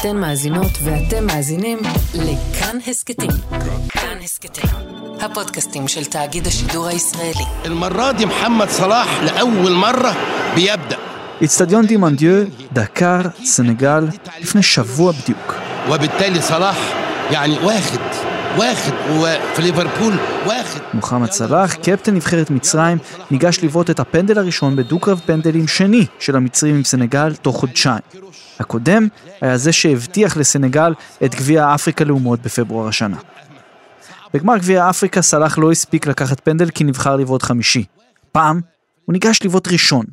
אתן מאזינות ואתם מאזינים לכאן הסכתים. כאן הסכתים, הפודקאסטים של תאגיד השידור הישראלי. אל-מרא די מוחמד סלאח לאוול מרה ביבדא. אצטדיון דימנדיו, דקר, סנגל, לפני שבוע בדיוק. ובתלי סלאח, יעני ואחד. واخد وفي ليفربول واخد מוחמד סלאח, קפטן נבחרת מצרים, ניגש לבעוט את הפנדל הראשון בדו-קרב פנדלים שני של המצרים עם סנגל תוך חודשיים. הקודם היה זה שהבטיח לסנגל את גביע אפריקה לאומות בפברואר השנה. בגמר גביע אפריקה סלאח לא הספיק לקחת פנדל כי נבחר לבעוט חמישי. פעם הוא ניגש לבעוט ראשון.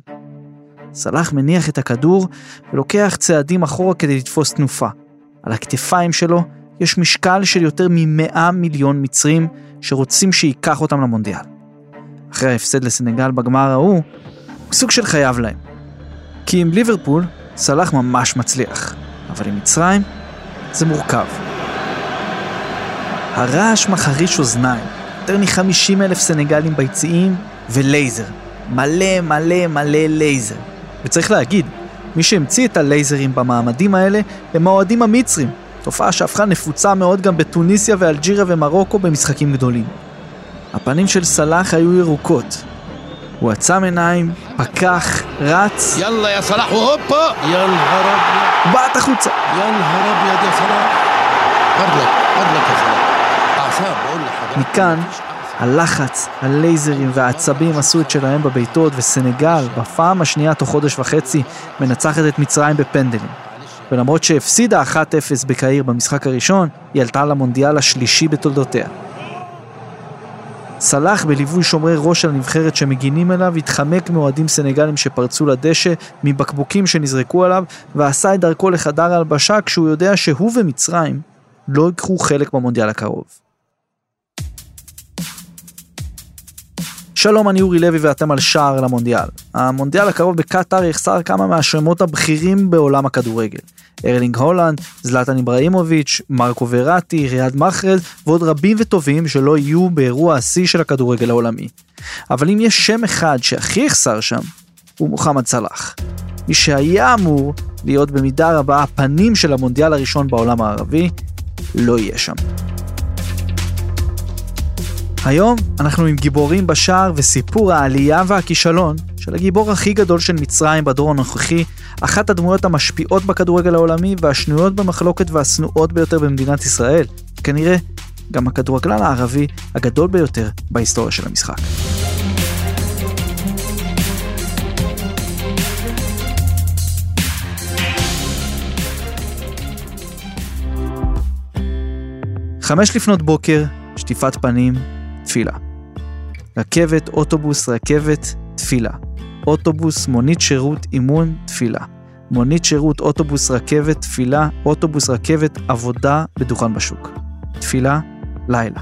סלאח מניח את הכדור ולוקח צעדים אחורה כדי לתפוס תנופה. על הכתפיים שלו יש משקל של יותר מ-100 מיליון מצרים שרוצים שייקח אותם למונדיאל. אחרי ההפסד לסנגל בגמר ההוא, הוא סוג של חייב להם. כי עם ליברפול, סלאח ממש מצליח, אבל עם מצרים, זה מורכב. הרעש מחריש אוזניים, יותר מ-50 אלף סנגלים ביציעים ולייזר. מלא מלא מלא לייזר. וצריך להגיד, מי שהמציא את הלייזרים במעמדים האלה הם האוהדים המצרים, תופעה שהפכה נפוצה מאוד גם בתוניסיה ואלג'יריה ומרוקו במשחקים גדולים. הפנים של סלאח היו ירוקות. הוא עצם עיניים, פקח, רץ. יאללה יא סלאח והופה! יאללה רב. בעט החוצה. יאללה רב יא סלאח. ארלק, ארלק יא סלאח. עכשיו, מכאן... הלחץ, הלייזרים והעצבים עשו את שלהם בביתות, וסנגל, בפעם השנייה תוך חודש וחצי, מנצחת את מצרים בפנדלים. ולמרות שהפסידה 1-0 בקהיר במשחק הראשון, היא עלתה למונדיאל השלישי בתולדותיה. סלאח בליווי שומרי ראש של הנבחרת שמגינים אליו, התחמק מאוהדים סנגלים שפרצו לדשא, מבקבוקים שנזרקו עליו, ועשה את דרכו לחדר ההלבשה כשהוא יודע שהוא ומצרים לא ייקחו חלק במונדיאל הקרוב. שלום, אני אורי לוי ואתם על שער למונדיאל. המונדיאל הקרוב בקטאר יחסר כמה מהשמות הבכירים בעולם הכדורגל. ארלינג הולנד, זלטן איבראימוביץ', מרקו וראטי, ריאד מחרז ועוד רבים וטובים שלא יהיו באירוע השיא של הכדורגל העולמי. אבל אם יש שם אחד שהכי יחסר שם, הוא מוחמד סלאח. מי שהיה אמור להיות במידה רבה הפנים של המונדיאל הראשון בעולם הערבי, לא יהיה שם. היום אנחנו עם גיבורים בשער וסיפור העלייה והכישלון של הגיבור הכי גדול של מצרים בדור הנוכחי, אחת הדמויות המשפיעות בכדורגל העולמי והשנויות במחלוקת והשנואות ביותר במדינת ישראל, כנראה גם הכדורגלן הערבי הגדול ביותר בהיסטוריה של המשחק. חמש לפנות בוקר, שטיפת פנים, תפילה. רכבת, אוטובוס, רכבת, תפילה. אוטובוס, מונית שירות, אימון, תפילה. מונית שירות, אוטובוס, רכבת, תפילה, אוטובוס, רכבת, עבודה בדוכן בשוק. תפילה, לילה.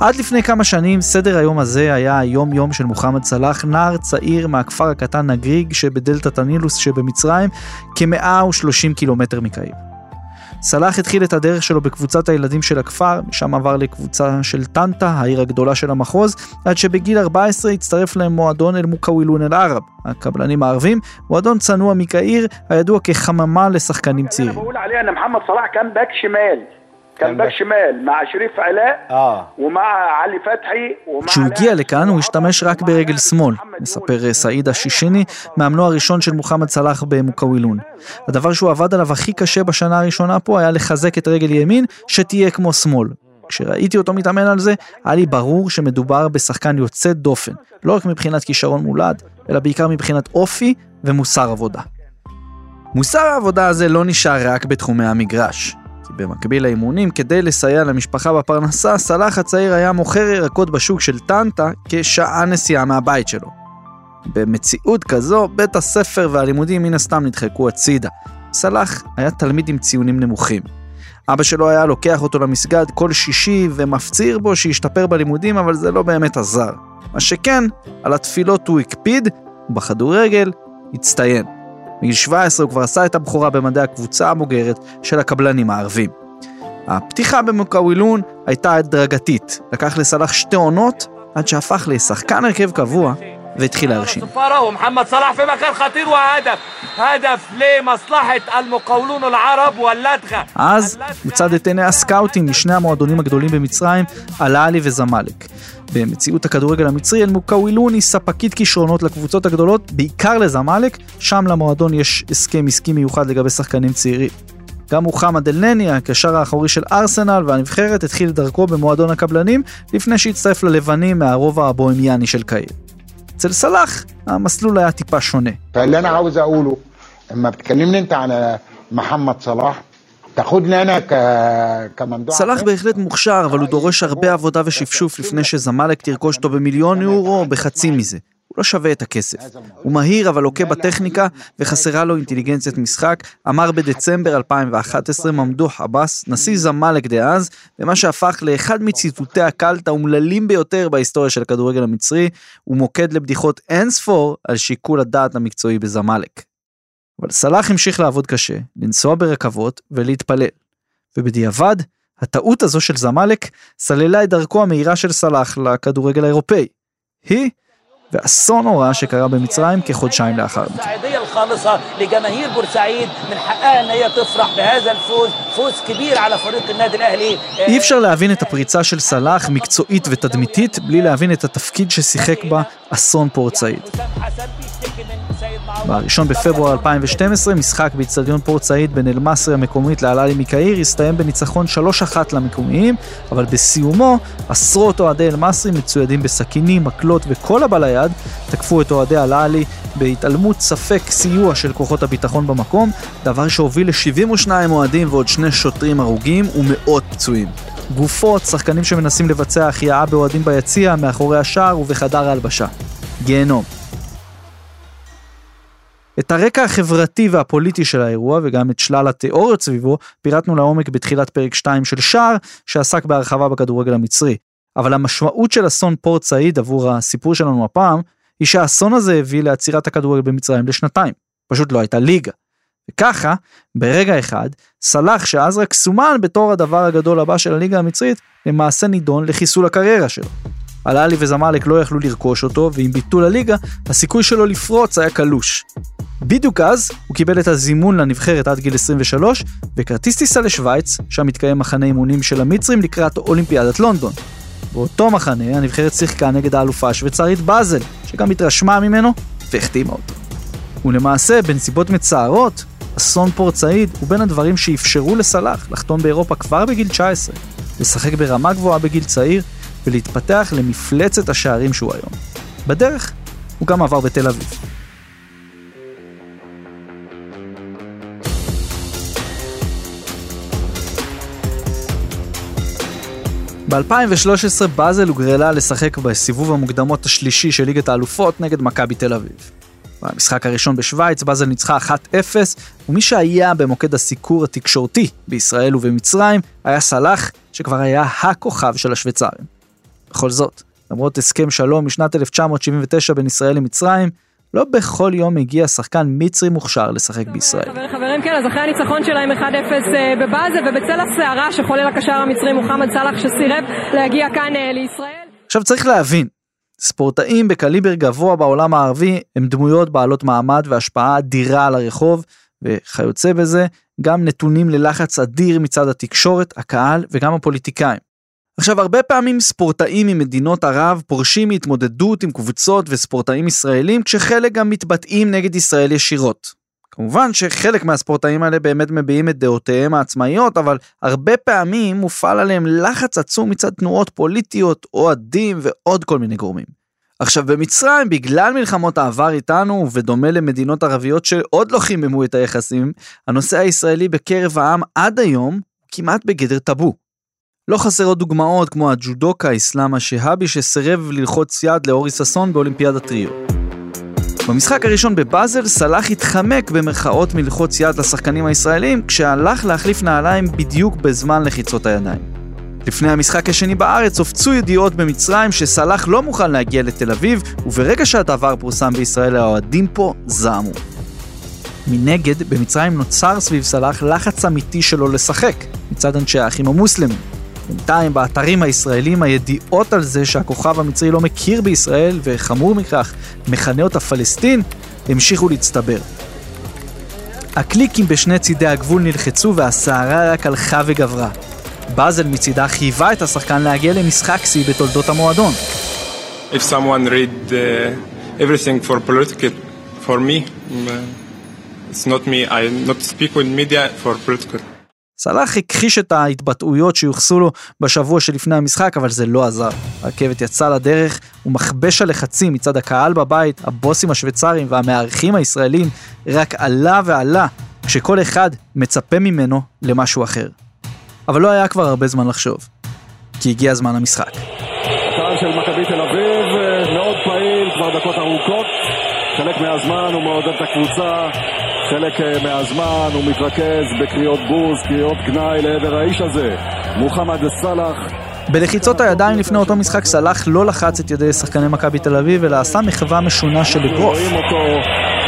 עד לפני כמה שנים סדר היום הזה היה היום יום של מוחמד סלאח, נער צעיר מהכפר הקטן נגריג שבדלתת הנילוס שבמצרים, כ-130 קילומטר מקהיר. סלאח התחיל את הדרך שלו בקבוצת הילדים של הכפר, משם עבר לקבוצה של טנטה, העיר הגדולה של המחוז, עד שבגיל 14 הצטרף להם מועדון אל-מוקאווילון אל-ערב, הקבלנים הערבים, מועדון צנוע מקהיר, הידוע כחממה לשחקנים צעירים. بقول عليه ان محمد صلاح كان باك شمال كان باك شمال مع شريف علاء اه ومع علي فتحي ومع כשהוא הגיע לכאן הוא השתמש רק ברגל שמאל, מספר סעיד השישיני, מאמנו הראשון של מוחמד סלאח במוקאווילון. הדבר שהוא עבד עליו הכי קשה בשנה הראשונה פה היה לחזק את רגל ימין, שתהיה כמו שמאל. כשראיתי אותו מתאמן על זה, היה לי ברור שמדובר בשחקן יוצא דופן, לא רק מבחינת כישרון מולד, אלא בעיקר מבחינת אופי ומוסר עבודה. מוסר העבודה הזה לא נשאר רק בתחומי המגרש. במקביל לאימונים, כדי לסייע למשפחה בפרנסה, סלאח הצעיר היה מוכר ירקות בשוק של טנטה כשעה נסיעה מהבית שלו. במציאות כזו, בית הספר והלימודים מן הסתם נדחקו הצידה. סלאח היה תלמיד עם ציונים נמוכים. אבא שלו היה לוקח אותו למסגד כל שישי ומפציר בו שישתפר בלימודים, אבל זה לא באמת עזר. מה שכן, על התפילות הוא הקפיד, ובכדורגל הצטיין. בגיל 17 הוא כבר עשה את הבכורה במדעי הקבוצה הבוגרת של הקבלנים הערבים. הפתיחה במוקאווילון הייתה הדרגתית, לקח לסלאח שתי עונות עד שהפך לשחקן הרכב קבוע והתחיל להרשים. صفارة ومحمد صلاح في مكان خطير وهدف هدف لمصلحة المقاولون العرب واللدغة אז הוא צד את עיני הסקאוטים משני המועדונים הגדולים במצרים, אל-עלי וזמאלק. במציאות הכדורגל המצרי אל מוקאווילוני, ספקית כישרונות לקבוצות הגדולות, בעיקר לזמאלק, שם למועדון יש הסכם עסקי מיוחד לגבי שחקנים צעירים. גם מוחמד אלנני, הקשר האחורי של ארסנל והנבחרת, התחיל דרכו במועדון הקבלנים, לפני שהצטרף ללבנים מהרובע הבוהמיאני של קהיר. אצל סלאח, המסלול היה טיפה שונה. (אומר בערבית: סלאח בהחלט מוכשר, אבל הוא דורש הרבה עבודה ושפשוף לפני שזמלק תרכוש אותו במיליון יורו או בחצי מזה. הוא לא שווה את הכסף. הוא מהיר אבל לוקה בטכניקה וחסרה לו אינטליגנציית משחק, אמר בדצמבר 2011 ממדוח עבאס, נשיא זמאלק דאז, במה שהפך לאחד מציטוטי הקלט האומללים ביותר בהיסטוריה של הכדורגל המצרי, ומוקד לבדיחות אינספור על שיקול הדעת המקצועי בזמאלק. אבל סלאח המשיך לעבוד קשה, לנסוע ברכבות ולהתפלל. ובדיעבד, הטעות הזו של זמאלק סללה את דרכו המהירה של סלאח לכדורגל האירופאי. היא ואסון נורא שקרה במצרים כחודשיים לאחר מכן. السعيدية الخالصة لجماهير بورسعيد من حقها ان هي تفرح بهذا الفوز فوز كبير على فريق النادي الاهلي אי אפשר להבין את הפריצה של סלאח מקצועית ותדמיתית בלי להבין את התפקיד ששיחק בה אסון פורט ב-1 בפברואר 2012 משחק באיצטדיון פורט סעיד בין אל-מסרי המקומית לאלעלי מקהיר הסתיים בניצחון 3-1 למקומיים, אבל בסיומו עשרות אוהדי אל-מסרי מצוידים בסכינים, מקלות וכל הבא ליד תקפו את אוהדי אלעלי בהתעלמות ספק סיוע של כוחות הביטחון במקום, דבר שהוביל ל-72 אוהדים ועוד שני שוטרים הרוגים ומאות פצועים. גופות, שחקנים שמנסים לבצע החייאה באוהדים ביציע, מאחורי השער ובחדר ההלבשה. גיהנום. את הרקע החברתי והפוליטי של האירוע וגם את שלל התיאוריות סביבו פירטנו לעומק בתחילת פרק 2 של שער שעסק בהרחבה בכדורגל המצרי. אבל המשמעות של אסון פורט סעיד עבור הסיפור שלנו הפעם היא שהאסון הזה הביא לעצירת הכדורגל במצרים לשנתיים. פשוט לא הייתה ליגה. וככה, ברגע אחד, סלאח שאז רק סומן בתור הדבר הגדול הבא של הליגה המצרית, למעשה נידון לחיסול הקריירה שלו. אלעלי וזמאלק לא יכלו לרכוש אותו, ועם ביטול הליגה, הסיכוי שלו לפרוץ היה קלוש. בדיוק אז, הוא קיבל את הזימון לנבחרת עד גיל 23, וכרטיס טיסה לשוויץ, שם מתקיים מחנה אימונים של המצרים לקראת אולימפיאדת לונדון. באותו מחנה, הנבחרת שיחקה נגד האלופה השוויצרית באזל, שגם התרשמה ממנו והחתימה אותו. ולמעשה, בנסיבות מצערות, אסון פורט סעיד הוא בין הדברים שאפשרו לסלאח לחתום באירופה כבר בגיל 19, לשחק ברמה גבוהה בגיל צעיר ולהתפתח למפלצת השערים שהוא היום. בדרך, הוא גם עבר בתל אביב. ב-2013 באזל הוגרלה לשחק בסיבוב המוקדמות השלישי של ליגת האלופות נגד מכבי תל אביב. במשחק הראשון בשוויץ באזל ניצחה 1-0, ומי שהיה במוקד הסיקור התקשורתי בישראל ובמצרים היה סלאח, שכבר היה הכוכב של השוויצרים. בכל זאת, למרות הסכם שלום משנת 1979 בין ישראל למצרים, לא בכל יום מגיע שחקן מצרי מוכשר לשחק בישראל. חברים, חברים, כן, אז אחרי הניצחון שלהם 1-0 בבאזל ובצל הסערה שחולל הקשר המצרי מוחמד סאלח שסירב להגיע כאן אה, לישראל. עכשיו צריך להבין, ספורטאים בקליבר גבוה בעולם הערבי הם דמויות בעלות מעמד והשפעה אדירה על הרחוב, וכיוצא בזה, גם נתונים ללחץ אדיר מצד התקשורת, הקהל וגם הפוליטיקאים. עכשיו, הרבה פעמים ספורטאים ממדינות ערב פורשים מהתמודדות עם קבוצות וספורטאים ישראלים, כשחלק גם מתבטאים נגד ישראל ישירות. כמובן שחלק מהספורטאים האלה באמת מביעים את דעותיהם העצמאיות, אבל הרבה פעמים מופעל עליהם לחץ עצום מצד תנועות פוליטיות, אוהדים ועוד כל מיני גורמים. עכשיו במצרים, בגלל מלחמות העבר איתנו, ובדומה למדינות ערביות שעוד לא חיממו את היחסים, הנושא הישראלי בקרב העם עד היום כמעט בגדר טאבו. לא חסרות דוגמאות כמו הג'ודוקה האסלאם השהאבי שסירב ללחוץ יד לאורי ששון באולימפיאדת טריו. במשחק הראשון בבאזל סלאח התחמק במרכאות מלחוץ יד לשחקנים הישראלים כשהלך להחליף נעליים בדיוק בזמן לחיצות הידיים. לפני המשחק השני בארץ הופצו ידיעות במצרים שסלאח לא מוכן להגיע לתל אביב וברגע שהדבר פורסם בישראל האוהדים פה זעמו. מנגד, במצרים נוצר סביב סלאח לחץ אמיתי שלו לשחק מצד אנשי האחים המוסלמים. בינתיים באתרים הישראלים הידיעות על זה שהכוכב המצרי לא מכיר בישראל, וחמור מכך, מכנה אותה פלסטין, המשיכו להצטבר. הקליקים בשני צידי הגבול נלחצו והסערה רק הלכה וגברה. באזל מצידה חייבה את השחקן להגיע למשחק שיא בתולדות המועדון. Uh, for me, uh, it's not me. I not speak with media for political. סלאח הכחיש את ההתבטאויות שיוחסו לו בשבוע שלפני המשחק, אבל זה לא עזר. הרכבת יצאה לדרך, ומכבש הלחצים מצד הקהל בבית, הבוסים השוויצרים והמארחים הישראלים רק עלה ועלה, כשכל אחד מצפה ממנו למשהו אחר. אבל לא היה כבר הרבה זמן לחשוב, כי הגיע זמן המשחק. הקהל של מכבי תל אביב מאוד פעיל כבר דקות ארוכות, חלק מהזמן הוא מעודד את הקבוצה, חלק מהזמן הוא מתרכז בקריאות בוז, קריאות גנאי לעבר האיש הזה, מוחמד סאלח. בלחיצות הידיים לפני אותו משחק סלאח לא לחץ את ידי שחקני מכבי תל אביב, אלא עשה מחווה משונה של אגרוף. רואים אותו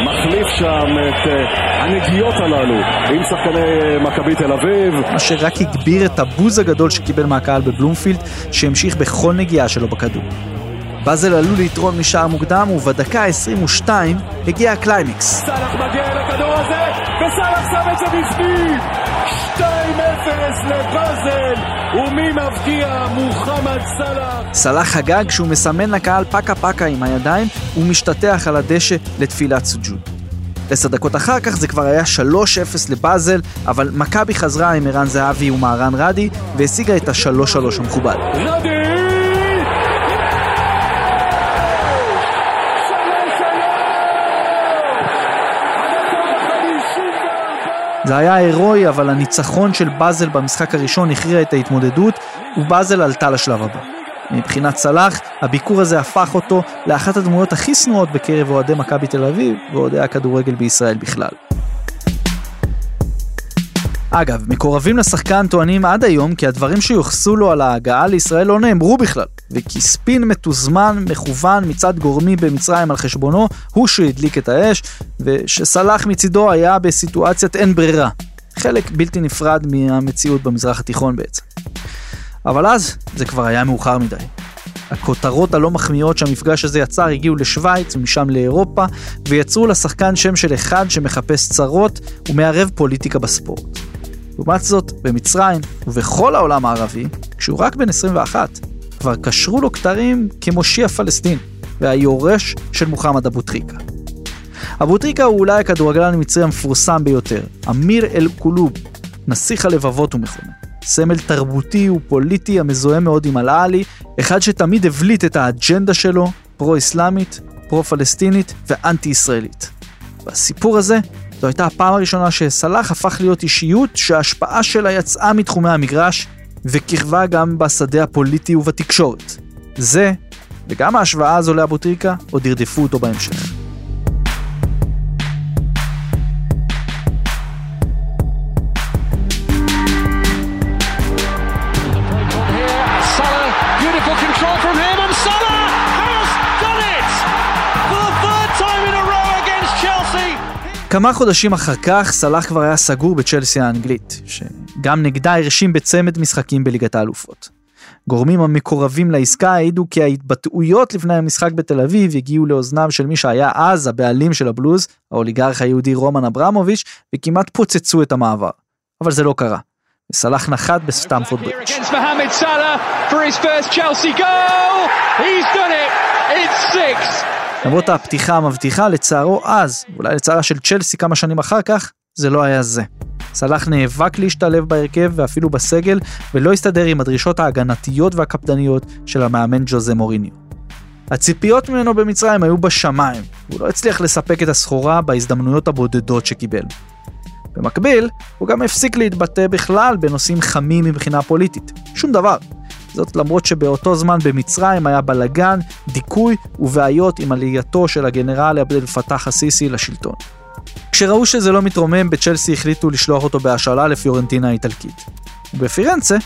מחליף שם את אה, הנגיעות הללו עם שחקני אה, מכבי תל אביב. מה שרק הגביר את הבוז הגדול שקיבל מהקהל בבלומפילד, שהמשיך בכל נגיעה שלו בכדור. באזל עלו ליתרון משער מוקדם, ובדקה ה-22 הגיע הקליימקס. סאלח מגיע לכדור הזה, וסאלח שם את זה בפנים! 2-0 לבאזל, ומי מבקיע? מוחמד סאלח. סלאח חגג כשהוא מסמן לקהל פקה פקה עם הידיים, ומשתטח על הדשא לתפילת סוג'וד. עשר דקות אחר כך זה כבר היה 3-0 לבאזל, אבל מכבי חזרה עם ערן זהבי ומהרן רדי, והשיגה את ה-3-3 המכובד. רדי! זה היה הירואי, אבל הניצחון של באזל במשחק הראשון הכריע את ההתמודדות, ובאזל עלתה לשלב הבא. מבחינת סלאח, הביקור הזה הפך אותו לאחת הדמויות הכי שנואות בקרב אוהדי מכבי תל אביב, ואוהדי הכדורגל בישראל בכלל. אגב, מקורבים לשחקן טוענים עד היום כי הדברים שיוחסו לו על ההגעה לישראל לא נאמרו בכלל, וכי ספין מתוזמן, מכוון מצד גורמי במצרים על חשבונו, הוא שהדליק את האש, ושסלאח מצידו היה בסיטואציית אין ברירה. חלק בלתי נפרד מהמציאות במזרח התיכון בעצם. אבל אז זה כבר היה מאוחר מדי. הכותרות הלא מחמיאות שהמפגש הזה יצר הגיעו לשוויץ ומשם לאירופה, ויצרו לשחקן שם של אחד שמחפש צרות ומערב פוליטיקה בספורט. לעומת זאת, במצרים ובכל העולם הערבי, כשהוא רק בן 21, כבר קשרו לו כתרים כמושיע פלסטין, והיורש של מוחמד אבו טריקה. אבו טריקה הוא אולי הכדורגלן המצרי המפורסם ביותר, אמיר אל-קולוב, נסיך הלבבות הוא מכונה. סמל תרבותי ופוליטי המזוהה מאוד עם אל-עלי, אחד שתמיד הבליט את האג'נדה שלו, פרו-אסלאמית, פרו-פלסטינית ואנטי-ישראלית. בסיפור הזה, זו הייתה הפעם הראשונה שסלאח הפך להיות אישיות שההשפעה שלה יצאה מתחומי המגרש, וכיכבה גם בשדה הפוליטי ובתקשורת. זה, וגם ההשוואה הזו לאבו טריקה, עוד ירדפו אותו בהמשך. כמה חודשים אחר כך, סלאח כבר היה סגור בצ'לסי האנגלית, שגם נגדה הרשים בצמד משחקים בליגת האלופות. גורמים המקורבים לעסקה העידו כי ההתבטאויות לפני המשחק בתל אביב הגיעו לאוזניו של מי שהיה אז הבעלים של הבלוז, האוליגרך היהודי רומן אברמוביץ', וכמעט פוצצו את המעבר. אבל זה לא קרה. וסלאח נחת בסטמפורד ברידג'. למרות הפתיחה המבטיחה, לצערו אז, אולי לצערה של צ'לסי כמה שנים אחר כך, זה לא היה זה. סלאח נאבק להשתלב בהרכב ואפילו בסגל, ולא הסתדר עם הדרישות ההגנתיות והקפדניות של המאמן ג'וזה מוריניו. הציפיות ממנו במצרים היו בשמיים, והוא לא הצליח לספק את הסחורה בהזדמנויות הבודדות שקיבל. במקביל, הוא גם הפסיק להתבטא בכלל בנושאים חמים מבחינה פוליטית. שום דבר. זאת למרות שבאותו זמן במצרים היה בלאגן, דיכוי ובעיות עם עלייתו של הגנרל עבד אל-פתאח א-סיסי לשלטון. כשראו שזה לא מתרומם, בצ'לסי החליטו לשלוח אותו בהשאלה לפיורנטינה האיטלקית. ובפירנצה,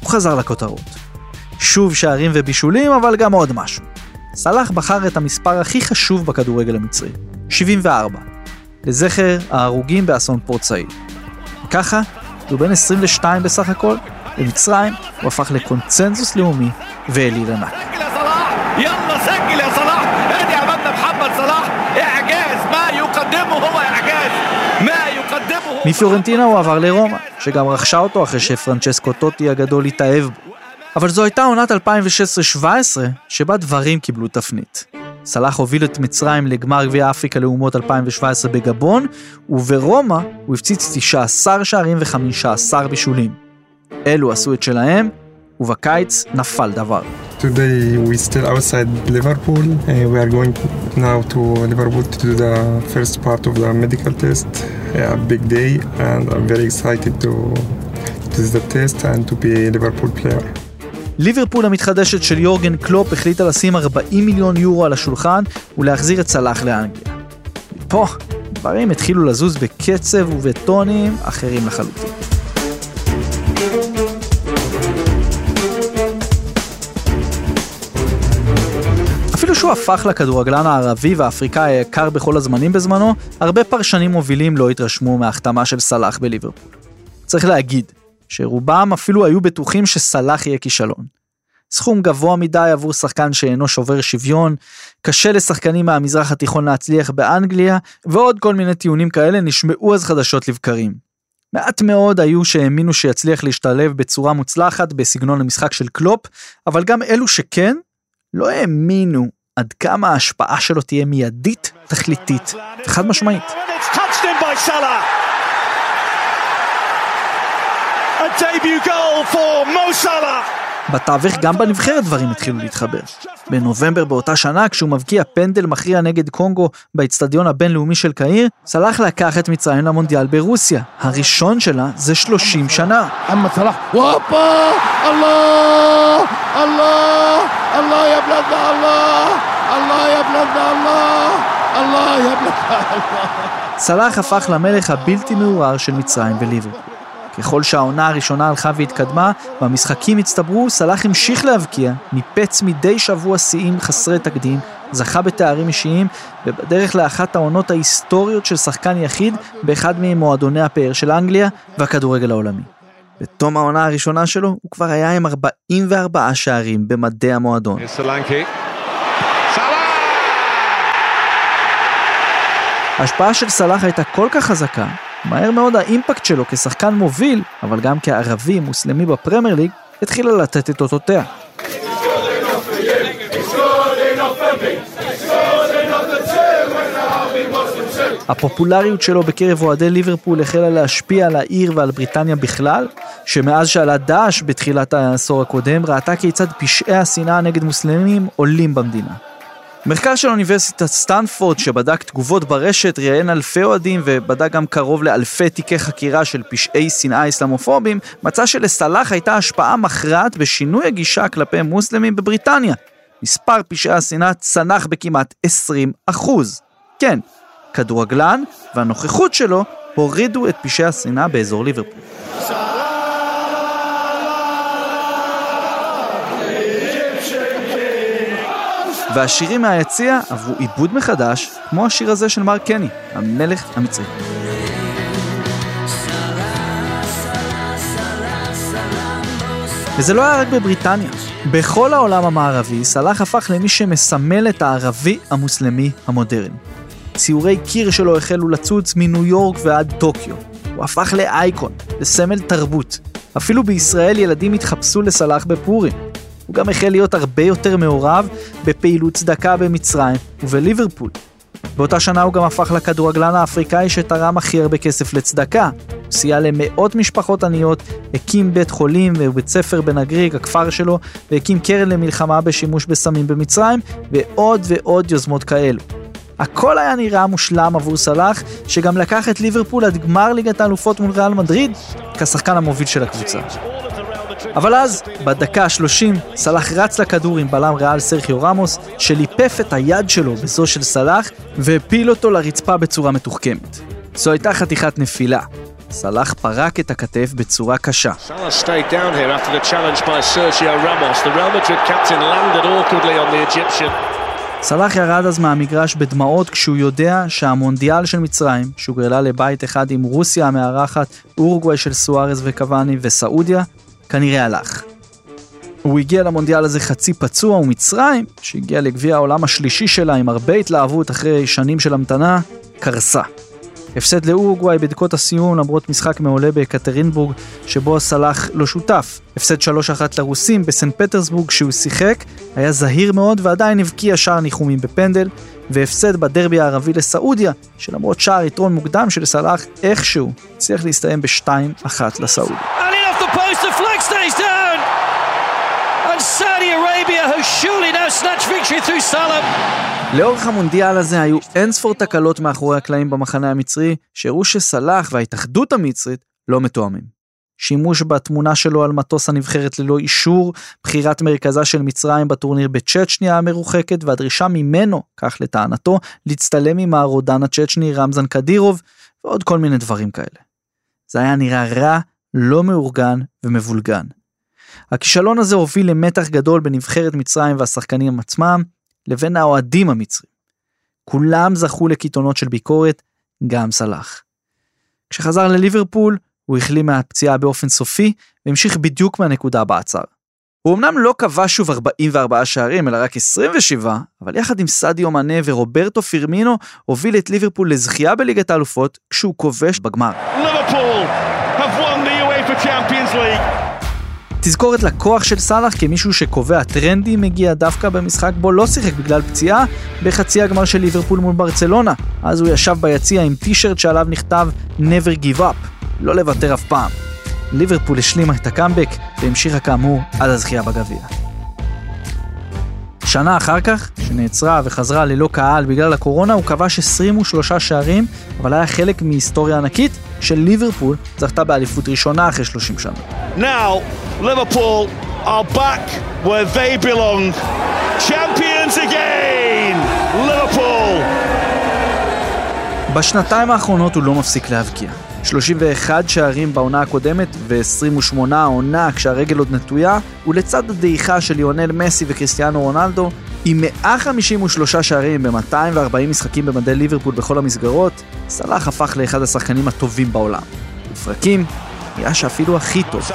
הוא חזר לכותרות. שוב שערים ובישולים, אבל גם עוד משהו. סלאח בחר את המספר הכי חשוב בכדורגל המצרי, 74, לזכר ההרוגים באסון פורט סעיד. ככה, הוא בן 22 בסך הכל, במצרים הוא הפך לקונצנזוס לאומי ואליל ענק. يلا سجل يا صلاح ادي امامنا محمد صلاح اعجاز ما يقدمه هو اعجاز ما يقدمه מפיורנטינה הוא עבר לרומא, שגם רכשה אותו אחרי שפרנצ'סקו טוטי הגדול התאהב בו. אבל זו הייתה עונת 2016-2017 שבה דברים קיבלו תפנית. סלאח הוביל את מצרים לגמר גביע אפריקה לאומות 2017 בגבון, וברומא הוא הפציץ 19 שערים ו-15 בישולים. אלו עשו את שלהם, ובקיץ נפל דבר. Today we still outside Liverpool. Uh, we are going now to Liverpool to do the first part of the medical test. A big day, and I'm very excited to do the test and to be a Liverpool player. ליברפול המתחדשת של יורגן קלופ החליטה לשים 40 מיליון יורו על השולחן ולהחזיר את סלאח לאנגליה. מפה דברים התחילו לזוז בקצב ובטונים אחרים לחלוטין. אפילו שהוא הפך לכדורגלן הערבי והאפריקאי היקר בכל הזמנים בזמנו, הרבה פרשנים מובילים לא התרשמו מההחתמה של סלאח בליברפול. צריך להגיד שרובם אפילו היו בטוחים שסלאח יהיה כישלון. סכום גבוה מדי עבור שחקן שאינו שובר שוויון, קשה לשחקנים מהמזרח התיכון להצליח באנגליה, ועוד כל מיני טיעונים כאלה נשמעו אז חדשות לבקרים. מעט מאוד היו שהאמינו שיצליח להשתלב בצורה מוצלחת בסגנון המשחק של קלופ, אבל גם אלו שכן, לא האמינו עד כמה ההשפעה שלו תהיה מיידית, תכליתית וחד משמעית. A debut goal for Mo Salah. בתווך גם בנבחרת דברים התחילו להתחבר. בנובמבר באותה שנה, כשהוא מבקיע פנדל מכריע נגד קונגו באצטדיון הבינלאומי של קהיר, סלאח לקח את מצרים למונדיאל ברוסיה. הראשון שלה זה 30 שנה. אמה סלאח, הפך למלך הבלתי מעורער של מצרים וליברפול. ככל שהעונה הראשונה הלכה והתקדמה והמשחקים הצטברו, סלאח המשיך להבקיע, ניפץ מדי שבוע שיאים חסרי תקדים, זכה בתארים אישיים, ובדרך לאחת העונות ההיסטוריות של שחקן יחיד באחד ממועדוני הפאר של אנגליה והכדורגל העולמי. בתום העונה הראשונה שלו, הוא כבר היה עם 44 שערים במדי המועדון. ההשפעה של סלאח הייתה כל כך חזקה, מהר מאוד האימפקט שלו כשחקן מוביל, אבל גם כערבי מוסלמי בפרמייר ליג, התחילה לתת את אותותיה. הפופולריות שלו בקרב אוהדי ליברפול החלה להשפיע על העיר ועל בריטניה בכלל, שמאז שעלה דאעש בתחילת העשור הקודם, ראתה כיצד פשעי השנאה נגד מוסלמים עולים במדינה. מחקר של אוניברסיטת סטנפורד שבדק תגובות ברשת, ראיין אלפי אוהדים ובדק גם קרוב לאלפי תיקי חקירה של פשעי שנאה אסלאמופובים, מצא שלסלאח הייתה השפעה מכרעת בשינוי הגישה כלפי מוסלמים בבריטניה. מספר פשעי השנאה צנח בכמעט 20 אחוז. כן, כדורגלן והנוכחות שלו הורידו את פשעי השנאה באזור ליברפול. והשירים מהיציע עברו עיבוד מחדש, כמו השיר הזה של מרק קני, המלך המצרי. וזה לא היה רק בבריטניה. בכל העולם המערבי, סלאח הפך למי שמסמל את הערבי המוסלמי המודרני. ציורי קיר שלו החלו לצוץ מניו יורק ועד טוקיו. הוא הפך לאייקון, לסמל תרבות. אפילו בישראל ילדים התחפשו לסלאח בפורים. הוא גם החל להיות הרבה יותר מעורב בפעילות צדקה במצרים ובליברפול. באותה שנה הוא גם הפך לכדורגלן האפריקאי שתרם הכי הרבה כסף לצדקה. הוא סייע למאות משפחות עניות, הקים בית חולים ובית ספר בנגריג, הכפר שלו, והקים קרן למלחמה בשימוש בסמים במצרים, ועוד ועוד יוזמות כאלו. הכל היה נראה מושלם עבור סלאח, שגם לקח את ליברפול עד גמר ליגת האלופות מול ריאל מדריד, כשחקן המוביל של הקבוצה. אבל אז, בדקה ה-30, סלאח רץ לכדור עם בלם ריאל סרחיו רמוס, שליפף את היד שלו בזו של סלאח, והפיל אותו לרצפה בצורה מתוחכמת. זו הייתה חתיכת נפילה. סלאח פרק את הכתף בצורה קשה. סלאח ירד אז מהמגרש בדמעות כשהוא יודע שהמונדיאל של מצרים, שהוגרלה לבית אחד עם רוסיה המארחת, אורוגוואי של סוארז וקוואני וסעודיה, כנראה הלך. הוא הגיע למונדיאל הזה חצי פצוע, ומצרים, שהגיע לגביע העולם השלישי שלה עם הרבה התלהבות אחרי שנים של המתנה, קרסה. הפסד לאורוגוואי בדקות הסיום למרות משחק מעולה בקטרינבורג שבו סלאח לא שותף. הפסד 3-1 לרוסים בסנט פטרסבורג שהוא שיחק, היה זהיר מאוד ועדיין הבקיע שער ניחומים בפנדל, והפסד בדרבי הערבי לסעודיה, שלמרות שער יתרון מוקדם של סלאח איכשהו הצליח להסתיים ב-2-1 לסעודים. Saudi Arabia who surely now snatched victory through Salah. לאורך המונדיאל הזה היו אין ספור תקלות מאחורי הקלעים במחנה המצרי, שהראו שסלאח וההתאחדות המצרית לא מתואמים. שימוש בתמונה שלו על מטוס הנבחרת ללא אישור, בחירת מרכזה של מצרים בטורניר בצ'צ'ניה המרוחקת, והדרישה ממנו, כך לטענתו, להצטלם עם הרודן הצ'צ'ני רמזן קדירוב, ועוד כל מיני דברים כאלה. זה היה נראה רע, לא מאורגן ומבולגן. הכישלון הזה הוביל למתח גדול בנבחרת מצרים והשחקנים עצמם, לבין האוהדים המצרים. כולם זכו לקיתונות של ביקורת, גם סלאח. כשחזר לליברפול, הוא החלים מהפציעה באופן סופי, והמשיך בדיוק מהנקודה בה עצר. הוא אמנם לא כבש שוב 44 שערים, אלא רק 27, אבל יחד עם סדיו מנה ורוברטו פירמינו, הוביל את ליברפול לזכייה בליגת האלופות, כשהוא כובש בגמר. ליברפול have won the UEFA Champions League. תזכורת לכוח של סאלח כמישהו שקובע טרנדים מגיע דווקא במשחק בו לא שיחק בגלל פציעה בחצי הגמר של ליברפול מול ברצלונה. אז הוא ישב ביציע עם טישרט שעליו נכתב never give up, לא לוותר אף פעם. ליברפול השלימה את הקאמבק והמשיכה כאמור עד הזכייה בגביע. שנה אחר כך, שנעצרה וחזרה ללא קהל בגלל הקורונה, הוא כבש 23 שערים, אבל היה חלק מהיסטוריה ענקית של ליברפול זכתה באליפות ראשונה אחרי 30 שנה. Now, Liverpool are back where they belong. Champions again! ליברפול! בשנתיים האחרונות הוא לא מפסיק להבקיע. 31 שערים בעונה הקודמת ו-28 העונה כשהרגל עוד נטויה, ולצד הדעיכה של ליאונל מסי וקריסטיאנו רונלדו, עם 153 שערים ב-240 משחקים במדי ליברפול בכל המסגרות, סלאח הפך לאחד השחקנים הטובים בעולם. בפרקים, נראה שאפילו הכי טוב.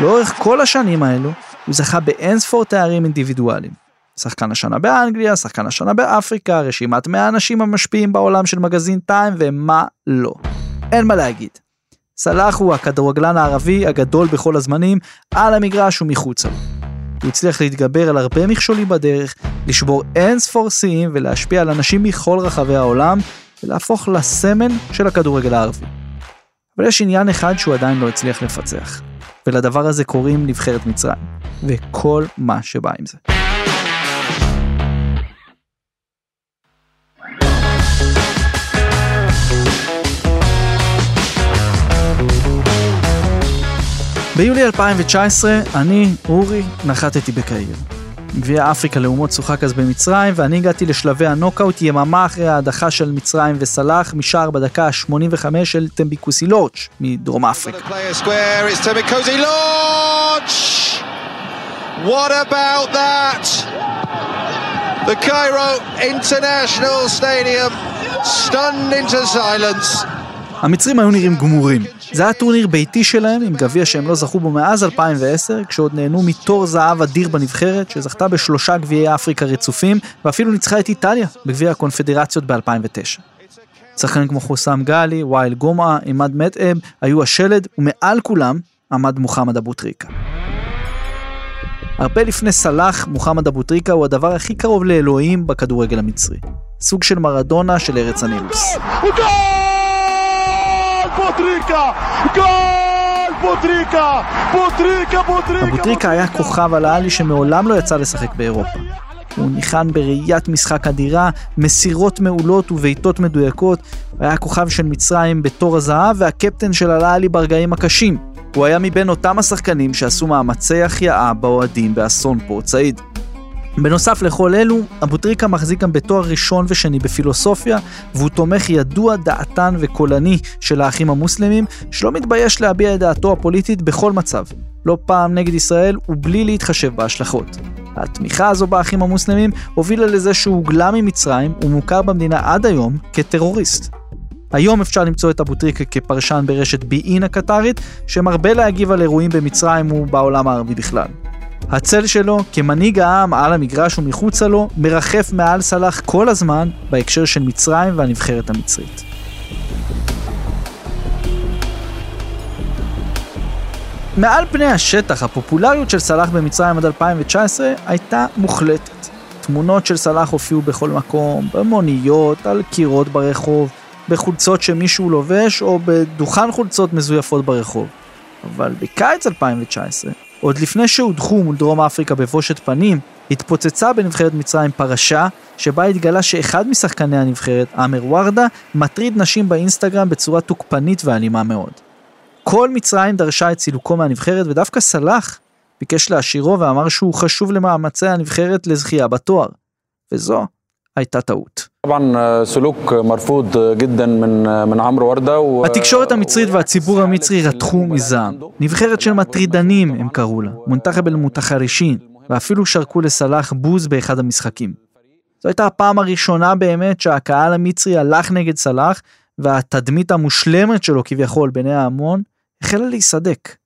לאורך כל השנים האלו, הוא זכה באין ספור תארים אינדיבידואליים. שחקן השנה באנגליה, שחקן השנה באפריקה, רשימת 100 האנשים המשפיעים בעולם של מגזין טיים ומה לא. אין מה להגיד. סלאח הוא הכדורגלן הערבי הגדול בכל הזמנים, על המגרש ומחוצה. הוא הצליח להתגבר על הרבה מכשולים בדרך, לשבור אין ספור שיאים ולהשפיע על אנשים מכל רחבי העולם, ולהפוך לסמל של הכדורגל הערבי. אבל יש עניין אחד שהוא עדיין לא הצליח לפצח, ולדבר הזה קוראים נבחרת מצרים, וכל מה שבא עם זה. ביולי 2019 אני, אורי, נחתתי בקהיר. גביע אפריקה לאומות שוחק אז במצרים, ואני הגעתי לשלבי הנוקאוט יממה אחרי ההדחה של מצרים וסלאח משער בדקה ה-85 של טמביקוסי לורץ' מדרום אפריקה. What about that? The Cairo International Stadium stunned into silence. המצרים היו נראים גמורים. זה היה טורניר ביתי שלהם עם גביע שהם לא זכו בו מאז 2010, כשעוד נהנו מתור זהב אדיר בנבחרת, שזכתה בשלושה גביעי אפריקה רצופים, ואפילו ניצחה את איטליה בגביע הקונפדרציות ב-2009. שחקנים כמו חוסם גלי, וייל גומאה, עימד מטאב, היו השלד, ומעל כולם עמד מוחמד אבו טריקה. הרבה לפני סלאח, מוחמד אבו טריקה הוא הדבר הכי קרוב לאלוהים בכדורגל המצרי. סוג של מרדונה של ארץ הנילוס. בוטריקה! גול! בוטריקה! בוטריקה! בוטריקה! אבוטריקה היה כוכב על העלי שמעולם לא יצא לשחק באירופה. הוא ניחן בראיית משחק אדירה, מסירות מעולות ובעיטות מדויקות, והיה כוכב של מצרים בתור הזהב והקפטן של הלאלי ברגעים הקשים. הוא היה מבין אותם השחקנים שעשו מאמצי החייאה באוהדים באסון פורט סעיד. בנוסף לכל אלו, אבוטריקה מחזיק גם בתואר ראשון ושני בפילוסופיה, והוא תומך ידוע, דעתן וקולני של האחים המוסלמים, שלא מתבייש להביע את דעתו הפוליטית בכל מצב, לא פעם נגד ישראל ובלי להתחשב בהשלכות. התמיכה הזו באחים המוסלמים הובילה לזה שהוא הוגלה ממצרים ומוכר במדינה עד היום כטרוריסט. היום אפשר למצוא את אבו טריקה כפרשן ברשת בי-אין הקטרית, שמרבה להגיב על אירועים במצרים ובעולם הערבי בכלל. הצל שלו, כמנהיג העם על המגרש ומחוצה לו, מרחף מעל סלאח כל הזמן בהקשר של מצרים והנבחרת המצרית. מעל פני השטח, הפופולריות של סלאח במצרים עד 2019 הייתה מוחלטת. תמונות של סלאח הופיעו בכל מקום, במוניות, על קירות ברחוב, בחולצות שמישהו לובש או בדוכן חולצות מזויפות ברחוב. אבל בקיץ 2019, עוד לפני שהודחו מול דרום אפריקה בבושת פנים, התפוצצה בנבחרת מצרים פרשה שבה התגלה שאחד משחקני הנבחרת, עמר ורדה, מטריד נשים באינסטגרם בצורה תוקפנית ואלימה מאוד. כל מצרים דרשה את סילוקו מהנבחרת ודווקא סלאח ביקש להשאירו ואמר שהוא חשוב למאמצי הנבחרת לזכייה בתואר. וזו הייתה טעות. התקשורת המצרית והציבור המצרי רתחו מזעם. נבחרת של מטרידנים הם קראו לה, מונתחב אל מותחרישין, ואפילו שרקו לסלאח בוז באחד המשחקים. זו הייתה הפעם הראשונה באמת שהקהל המצרי הלך נגד סלאח, והתדמית המושלמת שלו כביכול בעיני ההמון החלה להיסדק.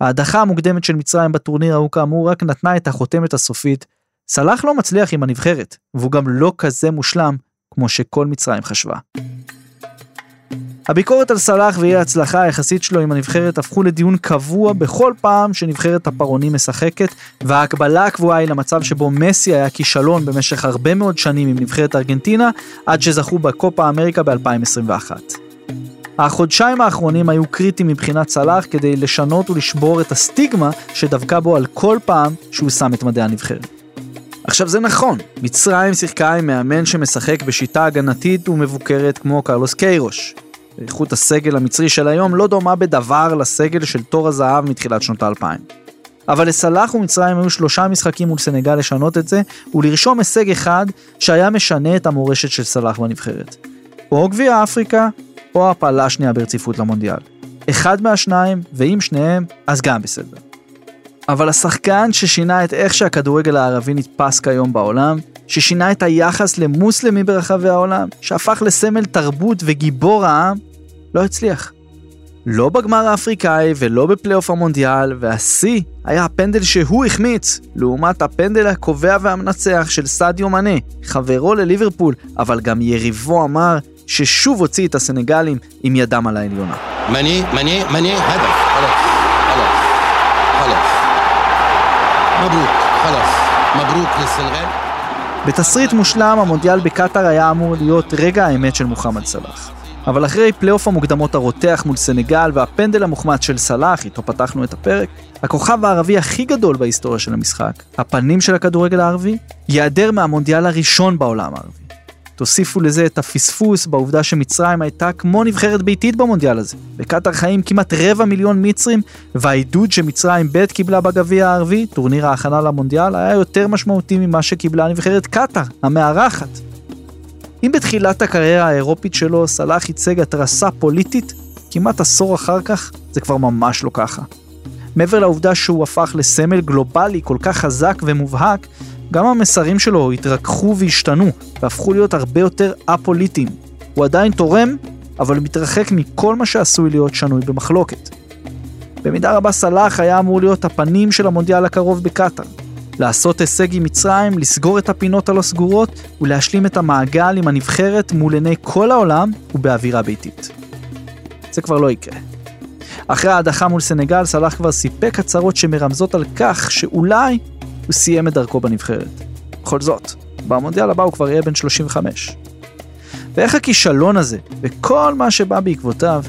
ההדחה המוקדמת של מצרים בטורניר ההוא כאמור רק נתנה את החותמת הסופית. סלאח לא מצליח עם הנבחרת, והוא גם לא כזה מושלם כמו שכל מצרים חשבה. הביקורת על סלאח ואי ההצלחה היחסית שלו עם הנבחרת הפכו לדיון קבוע בכל פעם שנבחרת הפרעונים משחקת, וההקבלה הקבועה היא למצב שבו מסי היה כישלון במשך הרבה מאוד שנים עם נבחרת ארגנטינה, עד שזכו בקופה אמריקה ב-2021. החודשיים האחרונים היו קריטיים מבחינת סלאח כדי לשנות ולשבור את הסטיגמה שדבקה בו על כל פעם שהוא שם את מדעי הנבחרת. עכשיו זה נכון, מצרים שיחקה עם מאמן שמשחק בשיטה הגנתית ומבוקרת כמו קרלוס קיירוש. איכות הסגל המצרי של היום לא דומה בדבר לסגל של תור הזהב מתחילת שנות האלפיים. אבל לסלאח ומצרים היו שלושה משחקים מול סנגל לשנות את זה, ולרשום הישג אחד שהיה משנה את המורשת של סלאח בנבחרת. או גביע אפריקה, או הפעלה השנייה ברציפות למונדיאל. אחד מהשניים, ואם שניהם, אז גם בסדר. אבל השחקן ששינה את איך שהכדורגל הערבי נתפס כיום בעולם, ששינה את היחס למוסלמים ברחבי העולם, שהפך לסמל תרבות וגיבור העם, לא הצליח. לא בגמר האפריקאי ולא בפלייאוף המונדיאל, והשיא היה הפנדל שהוא החמיץ, לעומת הפנדל הקובע והמנצח של סעדיו מנה, חברו לליברפול, אבל גם יריבו אמר ששוב הוציא את הסנגלים עם ידם על העליונה. מנה, מנה, מנה, הדף, חלאס, מברוק, חלאס, מברוק לסנגל. בתסריט מושלם, המונדיאל בקטאר היה אמור להיות רגע האמת של מוחמד סלאח. אבל אחרי פלייאוף המוקדמות הרותח מול סנגל והפנדל המוחמץ של סלאח, איתו פתחנו את הפרק, הכוכב הערבי הכי גדול בהיסטוריה של המשחק, הפנים של הכדורגל הערבי, ייעדר מהמונדיאל הראשון בעולם הערבי. תוסיפו לזה את הפספוס בעובדה שמצרים הייתה כמו נבחרת ביתית במונדיאל הזה. בקטאר חיים כמעט רבע מיליון מצרים, והעידוד שמצרים ב' קיבלה בגביע הערבי, טורניר ההכנה למונדיאל, היה יותר משמעותי ממה שקיבלה נבחרת קטאר, המארחת. אם בתחילת הקריירה האירופית שלו סלאח ייצג התרסה פוליטית, כמעט עשור אחר כך זה כבר ממש לא ככה. מעבר לעובדה שהוא הפך לסמל גלובלי כל כך חזק ומובהק, גם המסרים שלו התרככו והשתנו, והפכו להיות הרבה יותר א-פוליטיים. הוא עדיין תורם, אבל מתרחק מכל מה שעשוי להיות שנוי במחלוקת. במידה רבה סלאח היה אמור להיות הפנים של המונדיאל הקרוב בקטאר. לעשות הישג עם מצרים, לסגור את הפינות הלא סגורות ולהשלים את המעגל עם הנבחרת מול עיני כל העולם ובאווירה ביתית. זה כבר לא יקרה. אחרי ההדחה מול סנגל, סלאח כבר סיפק הצהרות שמרמזות על כך שאולי הוא סיים את דרכו בנבחרת. בכל זאת, במונדיאל הבא הוא כבר יהיה בן 35. ואיך הכישלון הזה, וכל מה שבא בעקבותיו,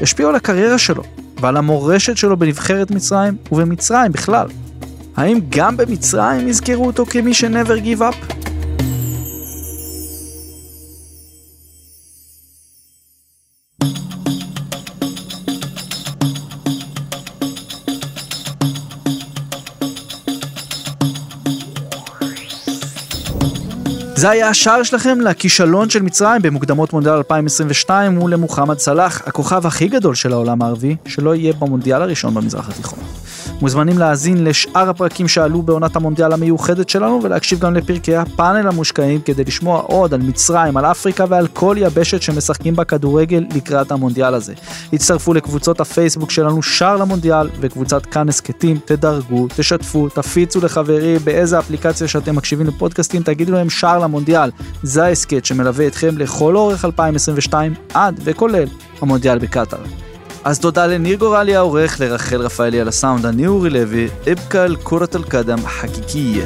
ישפיעו על הקריירה שלו, ועל המורשת שלו בנבחרת מצרים, ובמצרים בכלל. האם גם במצרים יזכרו אותו כמי ש-never give up? זה היה השער שלכם לכישלון של מצרים במוקדמות מונדיאל 2022 מול למוחמד סלאח, הכוכב הכי גדול של העולם הערבי, שלא יהיה במונדיאל הראשון במזרח התיכון. מוזמנים להאזין לשאר הפרקים שעלו בעונת המונדיאל המיוחדת שלנו ולהקשיב גם לפרקי הפאנל המושקעים כדי לשמוע עוד על מצרים, על אפריקה ועל כל יבשת שמשחקים בה כדורגל לקראת המונדיאל הזה. הצטרפו לקבוצות הפייסבוק שלנו שער למונדיאל וקבוצת כאן הסכתים, תדרגו, תשתפו, תפיצו לחברים באיזה אפליקציה שאתם מקשיבים לפודקאסטים, תגידו להם שער למונדיאל. זה ההסכת שמלווה אתכם לכל אורך 2022 עד וכולל המונדיאל בקטאר. אז תודה לניר גורלי העורך, לרחל רפאלי על הסאונד, אני אורי לוי, אבקה אל קורת אל קדם חקיקיה.